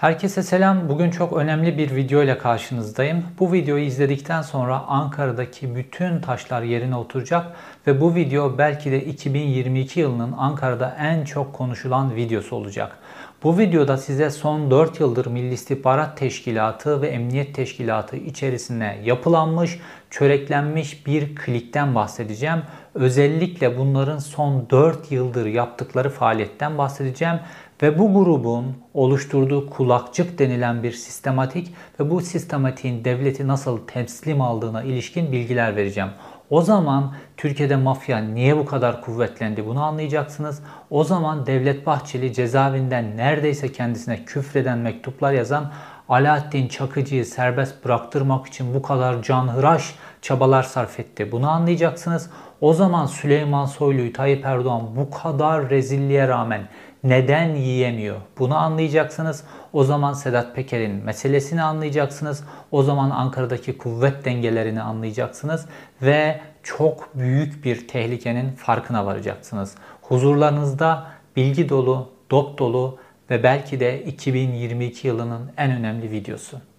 Herkese selam. Bugün çok önemli bir video ile karşınızdayım. Bu videoyu izledikten sonra Ankara'daki bütün taşlar yerine oturacak ve bu video belki de 2022 yılının Ankara'da en çok konuşulan videosu olacak. Bu videoda size son 4 yıldır Milli İstihbarat Teşkilatı ve Emniyet Teşkilatı içerisinde yapılanmış, çöreklenmiş bir klikten bahsedeceğim. Özellikle bunların son 4 yıldır yaptıkları faaliyetten bahsedeceğim ve bu grubun oluşturduğu kulakçık denilen bir sistematik ve bu sistematiğin devleti nasıl teslim aldığına ilişkin bilgiler vereceğim. O zaman Türkiye'de mafya niye bu kadar kuvvetlendi bunu anlayacaksınız. O zaman Devlet Bahçeli cezaevinden neredeyse kendisine küfreden mektuplar yazan Alaaddin Çakıcı'yı serbest bıraktırmak için bu kadar canhıraş çabalar sarf etti. Bunu anlayacaksınız. O zaman Süleyman Soylu'yu Tayyip Erdoğan bu kadar rezilliğe rağmen neden yiyemiyor? Bunu anlayacaksınız. O zaman Sedat Peker'in meselesini anlayacaksınız. O zaman Ankara'daki kuvvet dengelerini anlayacaksınız ve çok büyük bir tehlikenin farkına varacaksınız. Huzurlarınızda bilgi dolu, dop dolu ve belki de 2022 yılının en önemli videosu.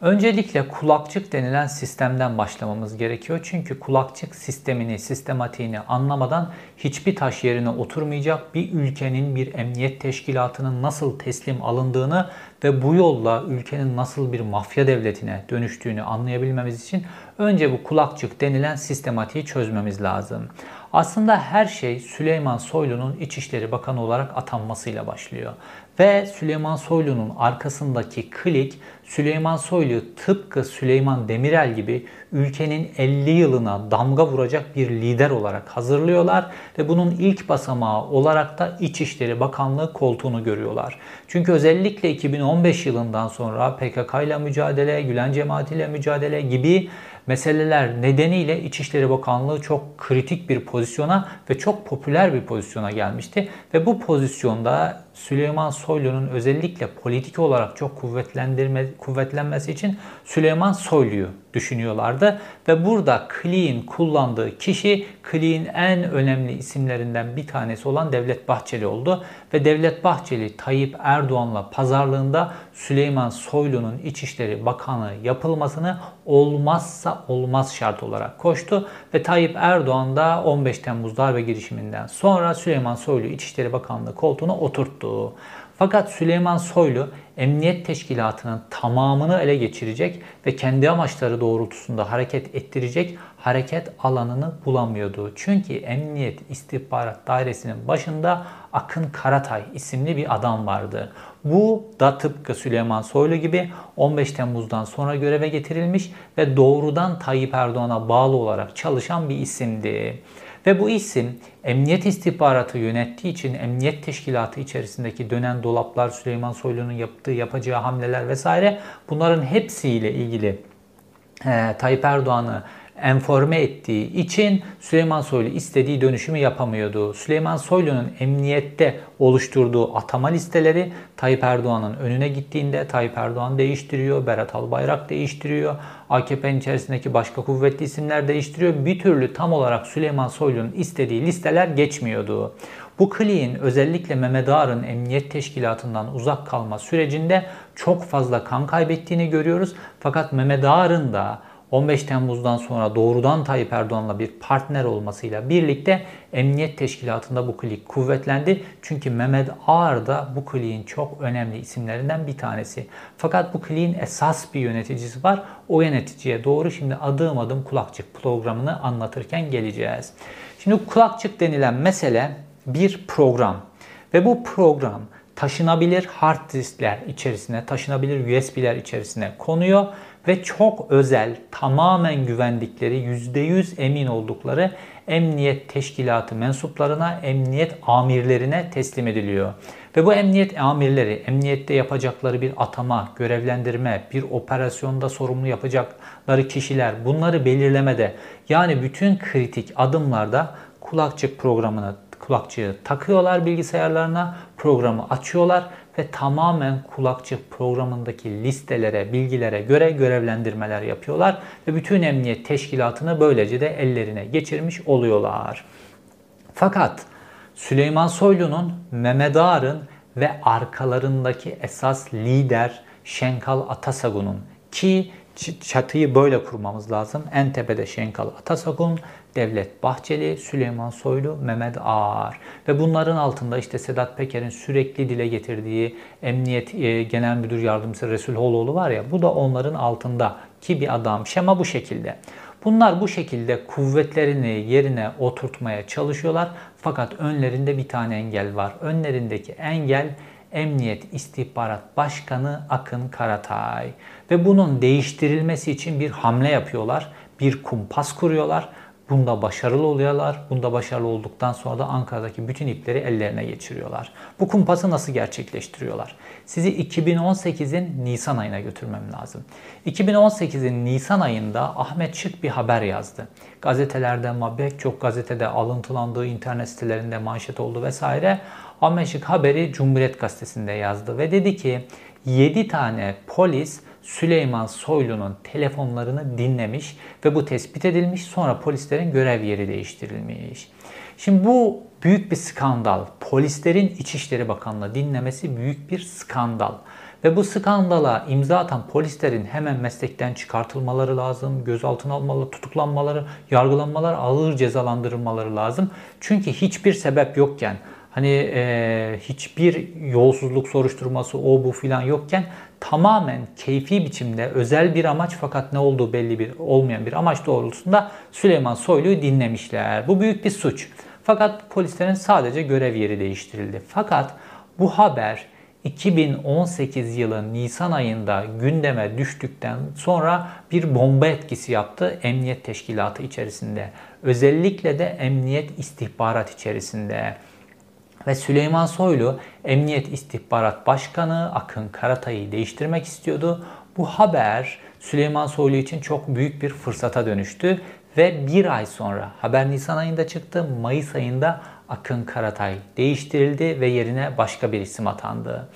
Öncelikle kulakçık denilen sistemden başlamamız gerekiyor. Çünkü kulakçık sistemini, sistematiğini anlamadan hiçbir taş yerine oturmayacak. Bir ülkenin, bir emniyet teşkilatının nasıl teslim alındığını ve bu yolla ülkenin nasıl bir mafya devletine dönüştüğünü anlayabilmemiz için önce bu kulakçık denilen sistematiği çözmemiz lazım. Aslında her şey Süleyman Soylu'nun İçişleri Bakanı olarak atanmasıyla başlıyor. Ve Süleyman Soylu'nun arkasındaki klik Süleyman Soylu tıpkı Süleyman Demirel gibi ülkenin 50 yılına damga vuracak bir lider olarak hazırlıyorlar ve bunun ilk basamağı olarak da İçişleri Bakanlığı koltuğunu görüyorlar. Çünkü özellikle 2015 yılından sonra PKK ile mücadele, Gülen cemaati ile mücadele gibi meseleler nedeniyle İçişleri Bakanlığı çok kritik bir pozisyona ve çok popüler bir pozisyona gelmişti. Ve bu pozisyonda Süleyman Soylu'nun özellikle politik olarak çok kuvvetlendirme, kuvvetlenmesi için Süleyman Soylu'yu düşünüyorlardı. Ve burada Klik'in kullandığı kişi Klik'in en önemli isimlerinden bir tanesi olan Devlet Bahçeli oldu. Ve Devlet Bahçeli Tayyip Erdoğan'la pazarlığında Süleyman Soylu'nun İçişleri Bakanı yapılmasını olmazsa olmaz şart olarak koştu. Ve Tayyip Erdoğan da 15 Temmuz darbe girişiminden sonra Süleyman Soylu İçişleri Bakanlığı koltuğuna oturttu. Fakat Süleyman Soylu emniyet teşkilatının tamamını ele geçirecek ve kendi amaçları doğrultusunda hareket ettirecek hareket alanını bulamıyordu. Çünkü Emniyet İstihbarat Dairesi'nin başında Akın Karatay isimli bir adam vardı. Bu da tıpkı Süleyman Soylu gibi 15 Temmuz'dan sonra göreve getirilmiş ve doğrudan Tayyip Erdoğan'a bağlı olarak çalışan bir isimdi. Ve bu isim emniyet istihbaratı yönettiği için emniyet teşkilatı içerisindeki dönen dolaplar, Süleyman Soylu'nun yaptığı, yapacağı hamleler vesaire bunların hepsiyle ilgili e, Tayyip Erdoğan'ı enforme ettiği için Süleyman Soylu istediği dönüşümü yapamıyordu. Süleyman Soylu'nun emniyette oluşturduğu atama listeleri Tayyip Erdoğan'ın önüne gittiğinde Tayyip Erdoğan değiştiriyor, Berat Albayrak değiştiriyor, AKP'nin içerisindeki başka kuvvetli isimler değiştiriyor. Bir türlü tam olarak Süleyman Soylu'nun istediği listeler geçmiyordu. Bu kliğin özellikle Mehmet Ağar'ın emniyet teşkilatından uzak kalma sürecinde çok fazla kan kaybettiğini görüyoruz. Fakat Mehmet Ağar'ın da 15 Temmuz'dan sonra doğrudan Tayyip Erdoğan'la bir partner olmasıyla birlikte Emniyet Teşkilatı'nda bu klik kuvvetlendi. Çünkü Mehmet Ağar da bu kliğin çok önemli isimlerinden bir tanesi. Fakat bu kliğin esas bir yöneticisi var. O yöneticiye doğru şimdi adım adım kulakçık programını anlatırken geleceğiz. Şimdi kulakçık denilen mesele bir program. Ve bu program taşınabilir hard diskler içerisine, taşınabilir USB'ler içerisine konuyor ve çok özel, tamamen güvendikleri, %100 emin oldukları emniyet teşkilatı mensuplarına, emniyet amirlerine teslim ediliyor. Ve bu emniyet amirleri, emniyette yapacakları bir atama, görevlendirme, bir operasyonda sorumlu yapacakları kişiler bunları belirlemede yani bütün kritik adımlarda kulakçık programını kulakçığı takıyorlar bilgisayarlarına, programı açıyorlar ve tamamen kulakçık programındaki listelere, bilgilere göre görevlendirmeler yapıyorlar ve bütün emniyet teşkilatını böylece de ellerine geçirmiş oluyorlar. Fakat Süleyman Soylu'nun, Mehmet Ağar'ın ve arkalarındaki esas lider Şenkal Atasagun'un ki çatıyı böyle kurmamız lazım. En tepede Şenkal Atasagun, Devlet Bahçeli, Süleyman Soylu, Mehmet Ağar ve bunların altında işte Sedat Peker'in sürekli dile getirdiği Emniyet e, Genel Müdür Yardımcısı Resul Holoğlu var ya bu da onların altında ki bir adam. Şema bu şekilde. Bunlar bu şekilde kuvvetlerini yerine oturtmaya çalışıyorlar. Fakat önlerinde bir tane engel var. Önlerindeki engel Emniyet İstihbarat Başkanı Akın Karatay. Ve bunun değiştirilmesi için bir hamle yapıyorlar. Bir kumpas kuruyorlar. Bunda başarılı oluyorlar. Bunda başarılı olduktan sonra da Ankara'daki bütün ipleri ellerine geçiriyorlar. Bu kumpası nasıl gerçekleştiriyorlar? Sizi 2018'in Nisan ayına götürmem lazım. 2018'in Nisan ayında Ahmet Şık bir haber yazdı. Gazetelerde, pek çok gazetede alıntılandığı, internet sitelerinde manşet oldu vesaire. Ahmet Şık haberi Cumhuriyet Gazetesi'nde yazdı ve dedi ki 7 tane polis Süleyman Soylu'nun telefonlarını dinlemiş ve bu tespit edilmiş. Sonra polislerin görev yeri değiştirilmiş. Şimdi bu büyük bir skandal. Polislerin İçişleri Bakanlığı dinlemesi büyük bir skandal. Ve bu skandala imza atan polislerin hemen meslekten çıkartılmaları lazım, gözaltına almaları, tutuklanmaları, yargılanmaları, ağır cezalandırılmaları lazım. Çünkü hiçbir sebep yokken hani e, hiçbir yolsuzluk soruşturması o bu filan yokken tamamen keyfi biçimde özel bir amaç fakat ne olduğu belli bir olmayan bir amaç doğrultusunda Süleyman Soylu'yu dinlemişler. Bu büyük bir suç. Fakat polislerin sadece görev yeri değiştirildi. Fakat bu haber 2018 yılı Nisan ayında gündeme düştükten sonra bir bomba etkisi yaptı Emniyet Teşkilatı içerisinde. Özellikle de Emniyet istihbarat içerisinde. Ve Süleyman Soylu Emniyet İstihbarat Başkanı Akın Karatay'ı değiştirmek istiyordu. Bu haber Süleyman Soylu için çok büyük bir fırsata dönüştü ve bir ay sonra haber Nisan ayında çıktı. Mayıs ayında Akın Karatay değiştirildi ve yerine başka bir isim atandı.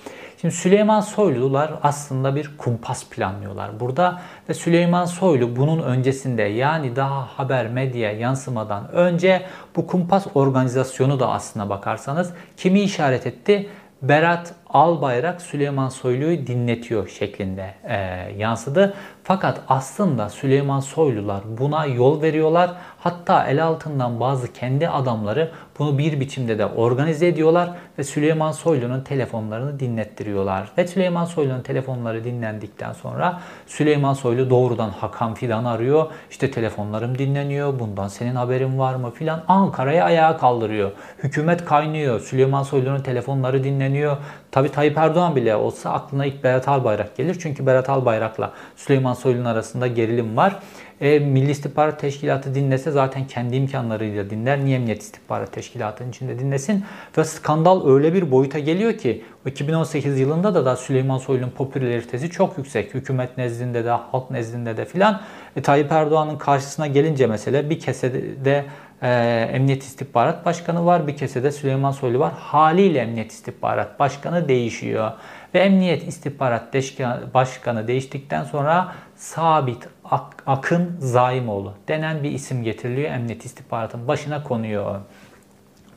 Şimdi Süleyman Soylular aslında bir kumpas planlıyorlar burada ve Süleyman Soylu bunun öncesinde yani daha haber medya yansımadan önce bu kumpas organizasyonu da aslına bakarsanız kimi işaret etti? Berat Albayrak Süleyman Soylu'yu dinletiyor şeklinde e, yansıdı. Fakat aslında Süleyman Soylular buna yol veriyorlar. Hatta el altından bazı kendi adamları bunu bir biçimde de organize ediyorlar ve Süleyman Soylu'nun telefonlarını dinlettiriyorlar. Ve Süleyman Soylu'nun telefonları dinlendikten sonra Süleyman Soylu doğrudan Hakan Fidan arıyor. İşte telefonlarım dinleniyor. Bundan senin haberin var mı filan. Ankara'ya ayağa kaldırıyor. Hükümet kaynıyor. Süleyman Soylu'nun telefonları dinleniyor. Tabi Tayyip Erdoğan bile olsa aklına ilk Berat Albayrak gelir. Çünkü Berat Albayrak'la Süleyman Soylu'nun arasında gerilim var. E, Milli İstihbarat Teşkilatı dinlese zaten kendi imkanlarıyla dinler. Niye Emniyet İstihbarat Teşkilatı'nın içinde dinlesin? Ve skandal öyle bir boyuta geliyor ki 2018 yılında da da Süleyman Soylu'nun popülaritesi çok yüksek. Hükümet nezdinde de, halk nezdinde de filan. E, Tayyip Erdoğan'ın karşısına gelince mesela bir kesede e, Emniyet İstihbarat Başkanı var, bir kesede Süleyman Soylu var. Haliyle Emniyet İstihbarat Başkanı değişiyor. Ve Emniyet İstihbarat Başkanı değiştikten sonra Sabit Ak Akın Zaimoğlu denen bir isim getiriliyor. Emniyet İstihbarat'ın başına konuyor.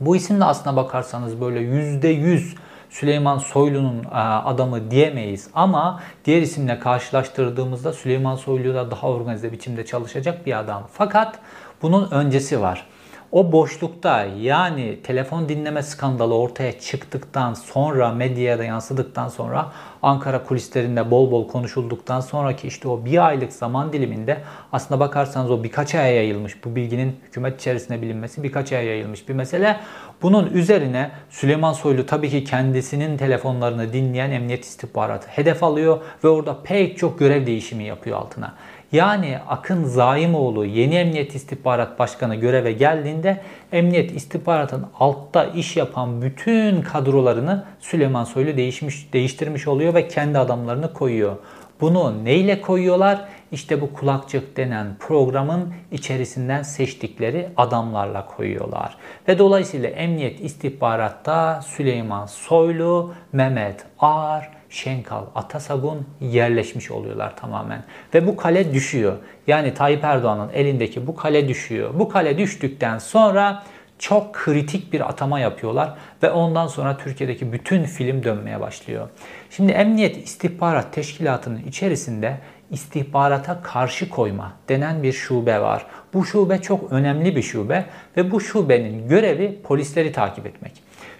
Bu isim de aslına bakarsanız böyle yüzde yüz Süleyman Soylu'nun e, adamı diyemeyiz ama diğer isimle karşılaştırdığımızda Süleyman Soylu da daha organize biçimde çalışacak bir adam. Fakat bunun öncesi var. O boşlukta yani telefon dinleme skandalı ortaya çıktıktan sonra medyaya da yansıdıktan sonra Ankara kulislerinde bol bol konuşulduktan sonraki işte o bir aylık zaman diliminde aslında bakarsanız o birkaç aya yayılmış bu bilginin hükümet içerisinde bilinmesi birkaç aya yayılmış bir mesele. Bunun üzerine Süleyman Soylu tabii ki kendisinin telefonlarını dinleyen emniyet istihbaratı hedef alıyor ve orada pek çok görev değişimi yapıyor altına. Yani Akın Zaimoğlu yeni Emniyet İstihbarat Başkanı göreve geldiğinde Emniyet İstihbarat'ın altta iş yapan bütün kadrolarını Süleyman Soylu değişmiş, değiştirmiş oluyor ve kendi adamlarını koyuyor. Bunu neyle koyuyorlar? işte bu kulakçık denen programın içerisinden seçtikleri adamlarla koyuyorlar. Ve dolayısıyla emniyet istihbaratta Süleyman Soylu, Mehmet Ağar, Şenkal, Atasagun yerleşmiş oluyorlar tamamen. Ve bu kale düşüyor. Yani Tayyip Erdoğan'ın elindeki bu kale düşüyor. Bu kale düştükten sonra çok kritik bir atama yapıyorlar ve ondan sonra Türkiye'deki bütün film dönmeye başlıyor. Şimdi Emniyet İstihbarat Teşkilatı'nın içerisinde istihbarata karşı koyma denen bir şube var. Bu şube çok önemli bir şube ve bu şubenin görevi polisleri takip etmek.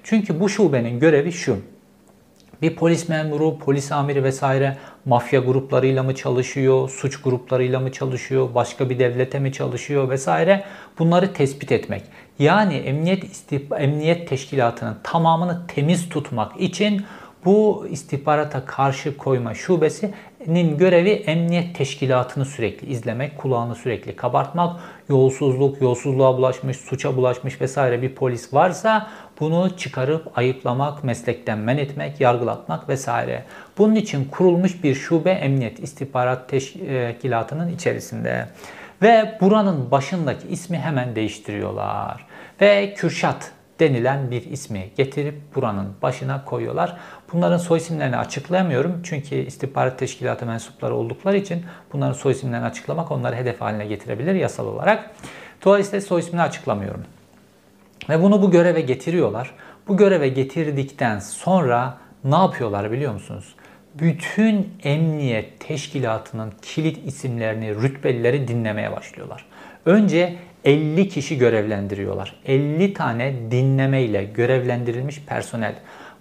Çünkü bu şubenin görevi şu. Bir polis memuru, polis amiri vesaire mafya gruplarıyla mı çalışıyor, suç gruplarıyla mı çalışıyor, başka bir devlete mi çalışıyor vesaire bunları tespit etmek. Yani emniyet istihbar, emniyet teşkilatının tamamını temiz tutmak için bu istihbarata karşı koyma şubesinin görevi emniyet teşkilatını sürekli izlemek, kulağını sürekli kabartmak, yolsuzluk, yolsuzluğa bulaşmış, suça bulaşmış vesaire bir polis varsa bunu çıkarıp ayıplamak, meslekten men etmek, yargılatmak vesaire. Bunun için kurulmuş bir şube emniyet istihbarat teşkilatının içerisinde. Ve buranın başındaki ismi hemen değiştiriyorlar. Ve Kürşat denilen bir ismi getirip buranın başına koyuyorlar. Bunların soy isimlerini açıklayamıyorum çünkü istihbarat teşkilatı mensupları oldukları için bunların soy isimlerini açıklamak onları hedef haline getirebilir yasal olarak. Dolayısıyla soy ismini açıklamıyorum. Ve bunu bu göreve getiriyorlar. Bu göreve getirdikten sonra ne yapıyorlar biliyor musunuz? Bütün emniyet teşkilatının kilit isimlerini, rütbelileri dinlemeye başlıyorlar. Önce 50 kişi görevlendiriyorlar. 50 tane dinleme ile görevlendirilmiş personel.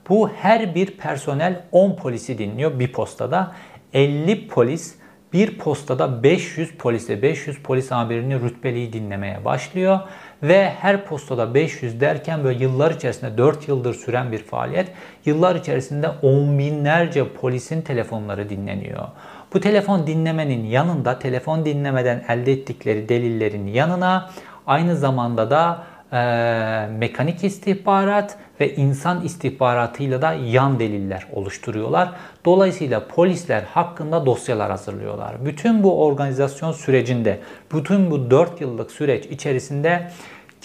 Bu her bir personel 10 polisi dinliyor bir postada. 50 polis bir postada 500 polise, 500 polis amirini rütbeliği dinlemeye başlıyor. Ve her postada 500 derken böyle yıllar içerisinde 4 yıldır süren bir faaliyet. Yıllar içerisinde on binlerce polisin telefonları dinleniyor. Bu telefon dinlemenin yanında telefon dinlemeden elde ettikleri delillerin yanına aynı zamanda da e, mekanik istihbarat ve insan istihbaratıyla da yan deliller oluşturuyorlar. Dolayısıyla polisler hakkında dosyalar hazırlıyorlar. Bütün bu organizasyon sürecinde, bütün bu 4 yıllık süreç içerisinde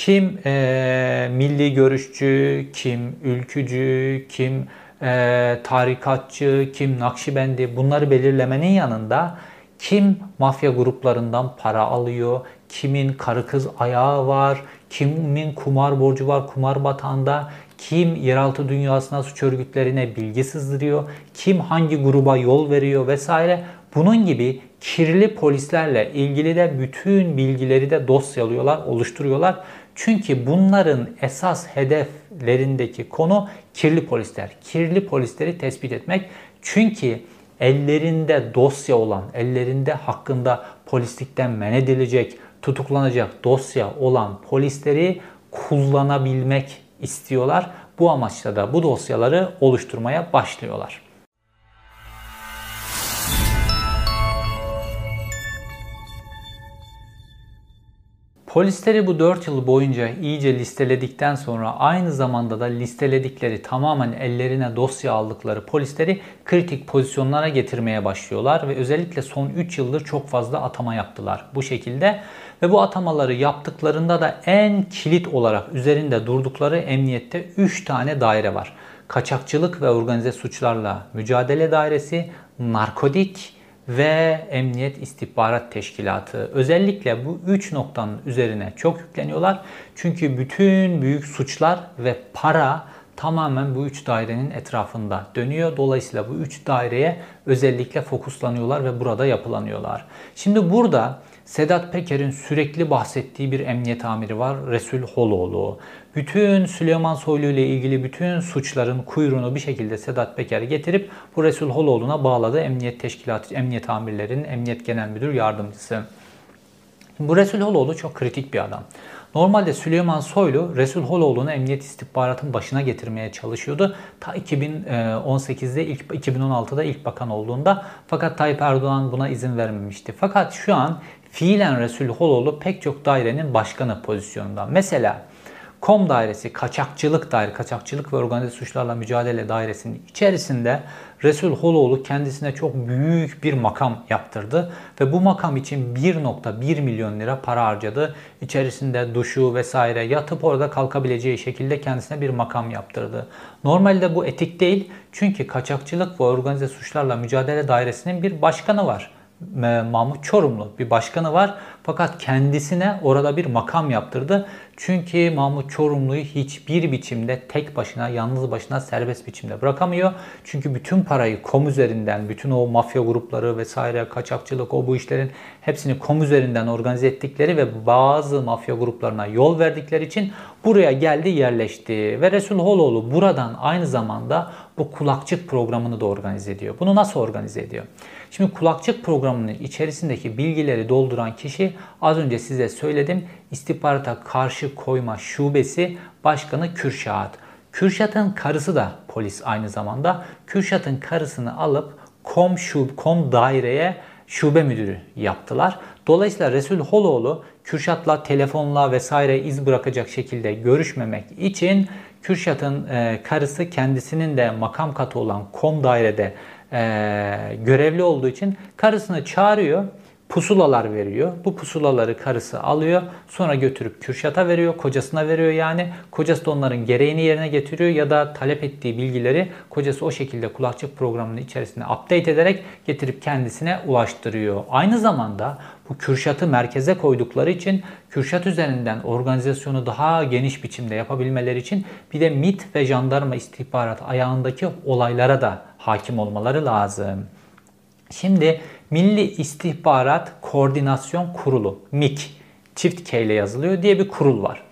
kim e, milli görüşçü, kim ülkücü, kim e, tarikatçı, kim nakşibendi bunları belirlemenin yanında kim mafya gruplarından para alıyor, kimin karı kız ayağı var, kimin kumar borcu var kumar batağında, kim yeraltı dünyasına suç örgütlerine bilgi sızdırıyor, kim hangi gruba yol veriyor vesaire. Bunun gibi kirli polislerle ilgili de bütün bilgileri de dosyalıyorlar, oluşturuyorlar. Çünkü bunların esas hedeflerindeki konu kirli polisler. Kirli polisleri tespit etmek. Çünkü ellerinde dosya olan, ellerinde hakkında polislikten men edilecek, tutuklanacak dosya olan polisleri kullanabilmek istiyorlar. Bu amaçla da bu dosyaları oluşturmaya başlıyorlar. Polisleri bu 4 yıl boyunca iyice listeledikten sonra aynı zamanda da listeledikleri tamamen ellerine dosya aldıkları polisleri kritik pozisyonlara getirmeye başlıyorlar ve özellikle son 3 yıldır çok fazla atama yaptılar bu şekilde. Ve bu atamaları yaptıklarında da en kilit olarak üzerinde durdukları emniyette 3 tane daire var. Kaçakçılık ve organize suçlarla mücadele dairesi, narkotik ve Emniyet İstihbarat Teşkilatı. Özellikle bu üç noktanın üzerine çok yükleniyorlar. Çünkü bütün büyük suçlar ve para tamamen bu üç dairenin etrafında dönüyor. Dolayısıyla bu üç daireye özellikle fokuslanıyorlar ve burada yapılanıyorlar. Şimdi burada Sedat Peker'in sürekli bahsettiği bir emniyet amiri var. Resul Holoğlu. Bütün Süleyman Soylu ile ilgili bütün suçların kuyruğunu bir şekilde Sedat Peker getirip bu Resul Holoğlu'na bağladı. Emniyet Teşkilatı, Emniyet Amirlerinin Emniyet Genel Müdür Yardımcısı. Bu Resul Holoğlu çok kritik bir adam. Normalde Süleyman Soylu Resul Holoğlu'nu emniyet istihbaratın başına getirmeye çalışıyordu. Ta 2018'de ilk 2016'da ilk bakan olduğunda fakat Tayyip Erdoğan buna izin vermemişti. Fakat şu an fiilen Resul Holoğlu pek çok dairenin başkanı pozisyonunda. Mesela KOM dairesi, kaçakçılık daire, kaçakçılık ve organize suçlarla mücadele dairesinin içerisinde Resul Holoğlu kendisine çok büyük bir makam yaptırdı ve bu makam için 1.1 milyon lira para harcadı. İçerisinde duşu vesaire yatıp orada kalkabileceği şekilde kendisine bir makam yaptırdı. Normalde bu etik değil çünkü kaçakçılık ve organize suçlarla mücadele dairesinin bir başkanı var. Mahmut Çorumlu bir başkanı var. Fakat kendisine orada bir makam yaptırdı. Çünkü Mahmut Çorumlu'yu hiçbir biçimde tek başına, yalnız başına serbest biçimde bırakamıyor. Çünkü bütün parayı kom üzerinden, bütün o mafya grupları vesaire, kaçakçılık, o bu işlerin hepsini kom üzerinden organize ettikleri ve bazı mafya gruplarına yol verdikleri için buraya geldi, yerleşti. Ve Resul Holoğlu buradan aynı zamanda bu kulakçık programını da organize ediyor. Bunu nasıl organize ediyor? Şimdi kulakçık programının içerisindeki bilgileri dolduran kişi az önce size söyledim istihbarata karşı koyma şubesi başkanı Kürşat. Kürşat'ın karısı da polis aynı zamanda. Kürşat'ın karısını alıp kom, şub, kom daireye şube müdürü yaptılar. Dolayısıyla Resul Holoğlu Kürşat'la telefonla vesaire iz bırakacak şekilde görüşmemek için Kürşat'ın e, karısı kendisinin de makam katı olan kom dairede e, görevli olduğu için karısını çağırıyor pusulalar veriyor. Bu pusulaları karısı alıyor. Sonra götürüp Kürşat'a veriyor. Kocasına veriyor yani. Kocası da onların gereğini yerine getiriyor ya da talep ettiği bilgileri kocası o şekilde kulakçık programının içerisinde update ederek getirip kendisine ulaştırıyor. Aynı zamanda bu Kürşat'ı merkeze koydukları için Kürşat üzerinden organizasyonu daha geniş biçimde yapabilmeleri için bir de MIT ve jandarma istihbarat ayağındaki olaylara da hakim olmaları lazım. Şimdi Milli İstihbarat Koordinasyon Kurulu MİK çift K ile yazılıyor diye bir kurul var.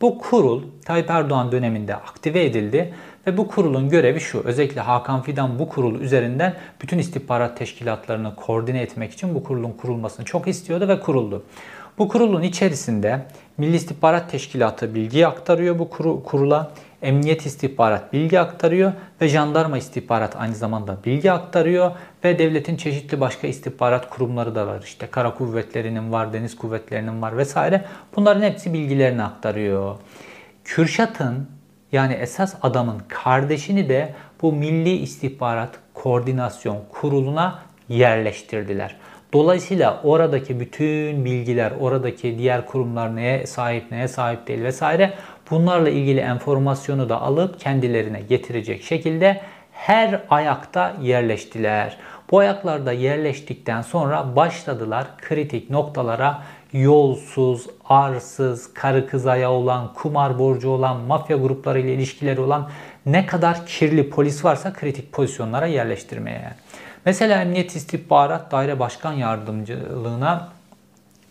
Bu kurul Tayyip Erdoğan döneminde aktive edildi ve bu kurulun görevi şu. Özellikle Hakan Fidan bu kurul üzerinden bütün istihbarat teşkilatlarını koordine etmek için bu kurulun kurulmasını çok istiyordu ve kuruldu. Bu kurulun içerisinde Milli İstihbarat Teşkilatı bilgi aktarıyor bu kurula. Emniyet istihbarat bilgi aktarıyor ve jandarma istihbarat aynı zamanda bilgi aktarıyor ve devletin çeşitli başka istihbarat kurumları da var. İşte kara kuvvetlerinin var, deniz kuvvetlerinin var vesaire. Bunların hepsi bilgilerini aktarıyor. Kürşat'ın yani esas adamın kardeşini de bu Milli İstihbarat Koordinasyon Kurulu'na yerleştirdiler. Dolayısıyla oradaki bütün bilgiler, oradaki diğer kurumlar neye sahip, neye sahip değil vesaire bunlarla ilgili enformasyonu da alıp kendilerine getirecek şekilde her ayakta yerleştiler. Bu ayaklarda yerleştikten sonra başladılar kritik noktalara yolsuz, arsız, karı kızaya olan, kumar borcu olan, mafya grupları ile ilişkileri olan ne kadar kirli polis varsa kritik pozisyonlara yerleştirmeye. Mesela Emniyet İstihbarat Daire Başkan Yardımcılığına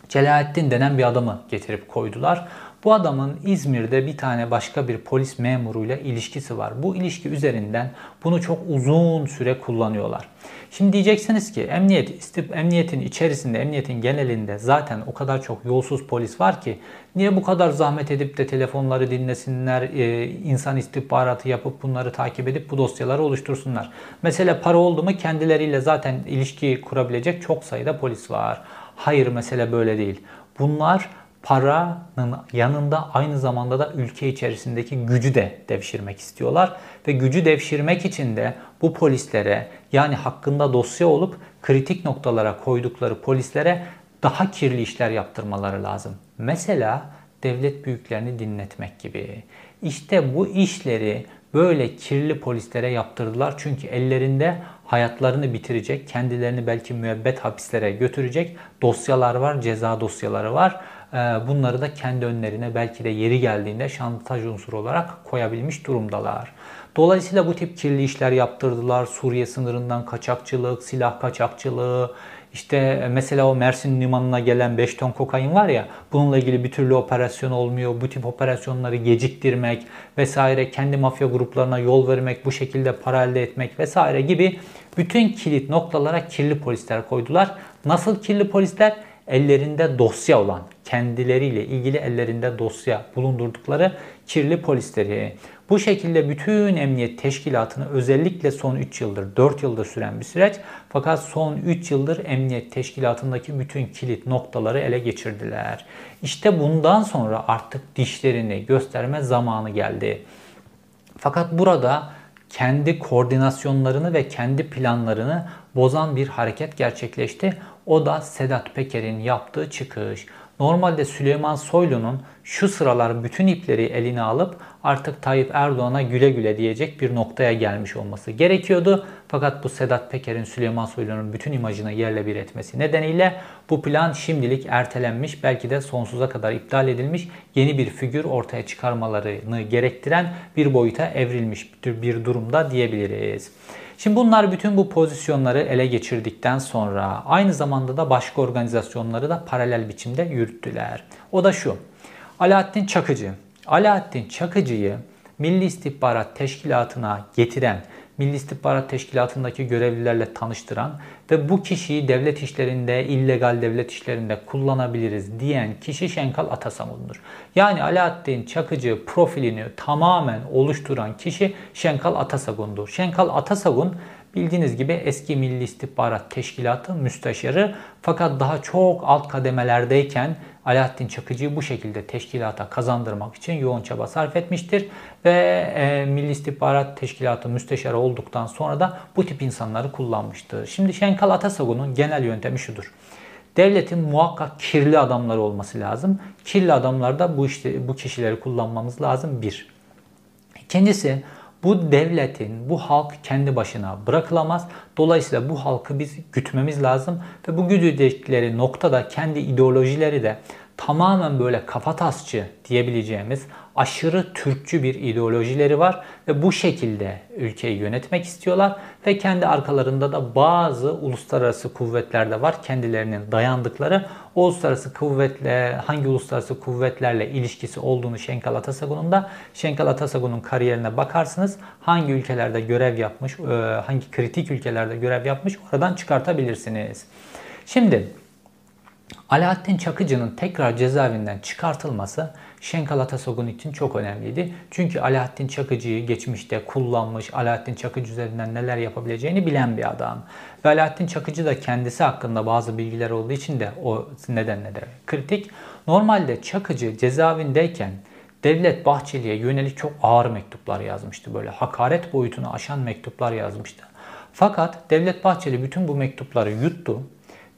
Celalettin denen bir adamı getirip koydular. Bu adamın İzmir'de bir tane başka bir polis memuruyla ilişkisi var. Bu ilişki üzerinden bunu çok uzun süre kullanıyorlar. Şimdi diyeceksiniz ki emniyet, emniyetin içerisinde, emniyetin genelinde zaten o kadar çok yolsuz polis var ki niye bu kadar zahmet edip de telefonları dinlesinler, e, insan istihbaratı yapıp bunları takip edip bu dosyaları oluştursunlar. Mesele para oldu mu kendileriyle zaten ilişki kurabilecek çok sayıda polis var. Hayır mesele böyle değil. Bunlar paranın yanında aynı zamanda da ülke içerisindeki gücü de devşirmek istiyorlar. Ve gücü devşirmek için de bu polislere yani hakkında dosya olup kritik noktalara koydukları polislere daha kirli işler yaptırmaları lazım. Mesela devlet büyüklerini dinletmek gibi. İşte bu işleri böyle kirli polislere yaptırdılar. Çünkü ellerinde hayatlarını bitirecek, kendilerini belki müebbet hapislere götürecek dosyalar var, ceza dosyaları var ee, bunları da kendi önlerine belki de yeri geldiğinde şantaj unsuru olarak koyabilmiş durumdalar. Dolayısıyla bu tip kirli işler yaptırdılar. Suriye sınırından kaçakçılık, silah kaçakçılığı, işte mesela o Mersin limanına gelen 5 ton kokain var ya bununla ilgili bir türlü operasyon olmuyor. Bu tip operasyonları geciktirmek vesaire kendi mafya gruplarına yol vermek bu şekilde para elde etmek vesaire gibi bütün kilit noktalara kirli polisler koydular. Nasıl kirli polisler? Ellerinde dosya olan kendileriyle ilgili ellerinde dosya bulundurdukları kirli polisleri. Bu şekilde bütün emniyet teşkilatını özellikle son 3 yıldır, 4 yıldır süren bir süreç. Fakat son 3 yıldır emniyet teşkilatındaki bütün kilit noktaları ele geçirdiler. İşte bundan sonra artık dişlerini gösterme zamanı geldi. Fakat burada kendi koordinasyonlarını ve kendi planlarını bozan bir hareket gerçekleşti. O da Sedat Peker'in yaptığı çıkış. Normalde Süleyman Soylu'nun şu sıralar bütün ipleri eline alıp artık Tayyip Erdoğan'a güle güle diyecek bir noktaya gelmiş olması gerekiyordu. Fakat bu Sedat Peker'in Süleyman Soylu'nun bütün imajını yerle bir etmesi nedeniyle bu plan şimdilik ertelenmiş, belki de sonsuza kadar iptal edilmiş, yeni bir figür ortaya çıkarmalarını gerektiren bir boyuta evrilmiş bir durumda diyebiliriz. Şimdi bunlar bütün bu pozisyonları ele geçirdikten sonra aynı zamanda da başka organizasyonları da paralel biçimde yürüttüler. O da şu. Alaaddin Çakıcı. Alaaddin Çakıcı'yı Milli İstihbarat Teşkilatı'na getiren Milli İstihbarat Teşkilatı'ndaki görevlilerle tanıştıran ve bu kişiyi devlet işlerinde, illegal devlet işlerinde kullanabiliriz diyen kişi Şenkal Atasagun'dur. Yani Alaaddin Çakıcı profilini tamamen oluşturan kişi Şenkal Atasagun'dur. Şenkal Atasagun Bildiğiniz gibi eski Milli İstihbarat Teşkilatı müsteşarı fakat daha çok alt kademelerdeyken Alaaddin Çakıcı'yı bu şekilde teşkilata kazandırmak için yoğun çaba sarf etmiştir. Ve e, Milli İstihbarat Teşkilatı müsteşarı olduktan sonra da bu tip insanları kullanmıştır. Şimdi Şenkal Atasagun'un genel yöntemi şudur. Devletin muhakkak kirli adamları olması lazım. Kirli adamlarda bu işte bu kişileri kullanmamız lazım bir. İkincisi bu devletin, bu halk kendi başına bırakılamaz. Dolayısıyla bu halkı biz gütmemiz lazım ve bu güdüldükleri noktada kendi ideolojileri de tamamen böyle kafatasçı diyebileceğimiz aşırı Türkçü bir ideolojileri var ve bu şekilde ülkeyi yönetmek istiyorlar ve kendi arkalarında da bazı uluslararası kuvvetler de var kendilerinin dayandıkları. Uluslararası kuvvetle hangi uluslararası kuvvetlerle ilişkisi olduğunu Şenkal Atasagun'un da Şenkal Atasagun'un kariyerine bakarsınız hangi ülkelerde görev yapmış, e, hangi kritik ülkelerde görev yapmış oradan çıkartabilirsiniz. Şimdi Alaaddin Çakıcı'nın tekrar cezaevinden çıkartılması Şenkal Atasogun için çok önemliydi. Çünkü Alaaddin Çakıcı'yı geçmişte kullanmış, Alaaddin Çakıcı üzerinden neler yapabileceğini bilen bir adam. Ve Alaaddin Çakıcı da kendisi hakkında bazı bilgiler olduğu için de o nedenle de kritik. Normalde Çakıcı cezaevindeyken Devlet Bahçeli'ye yönelik çok ağır mektuplar yazmıştı. Böyle hakaret boyutunu aşan mektuplar yazmıştı. Fakat Devlet Bahçeli bütün bu mektupları yuttu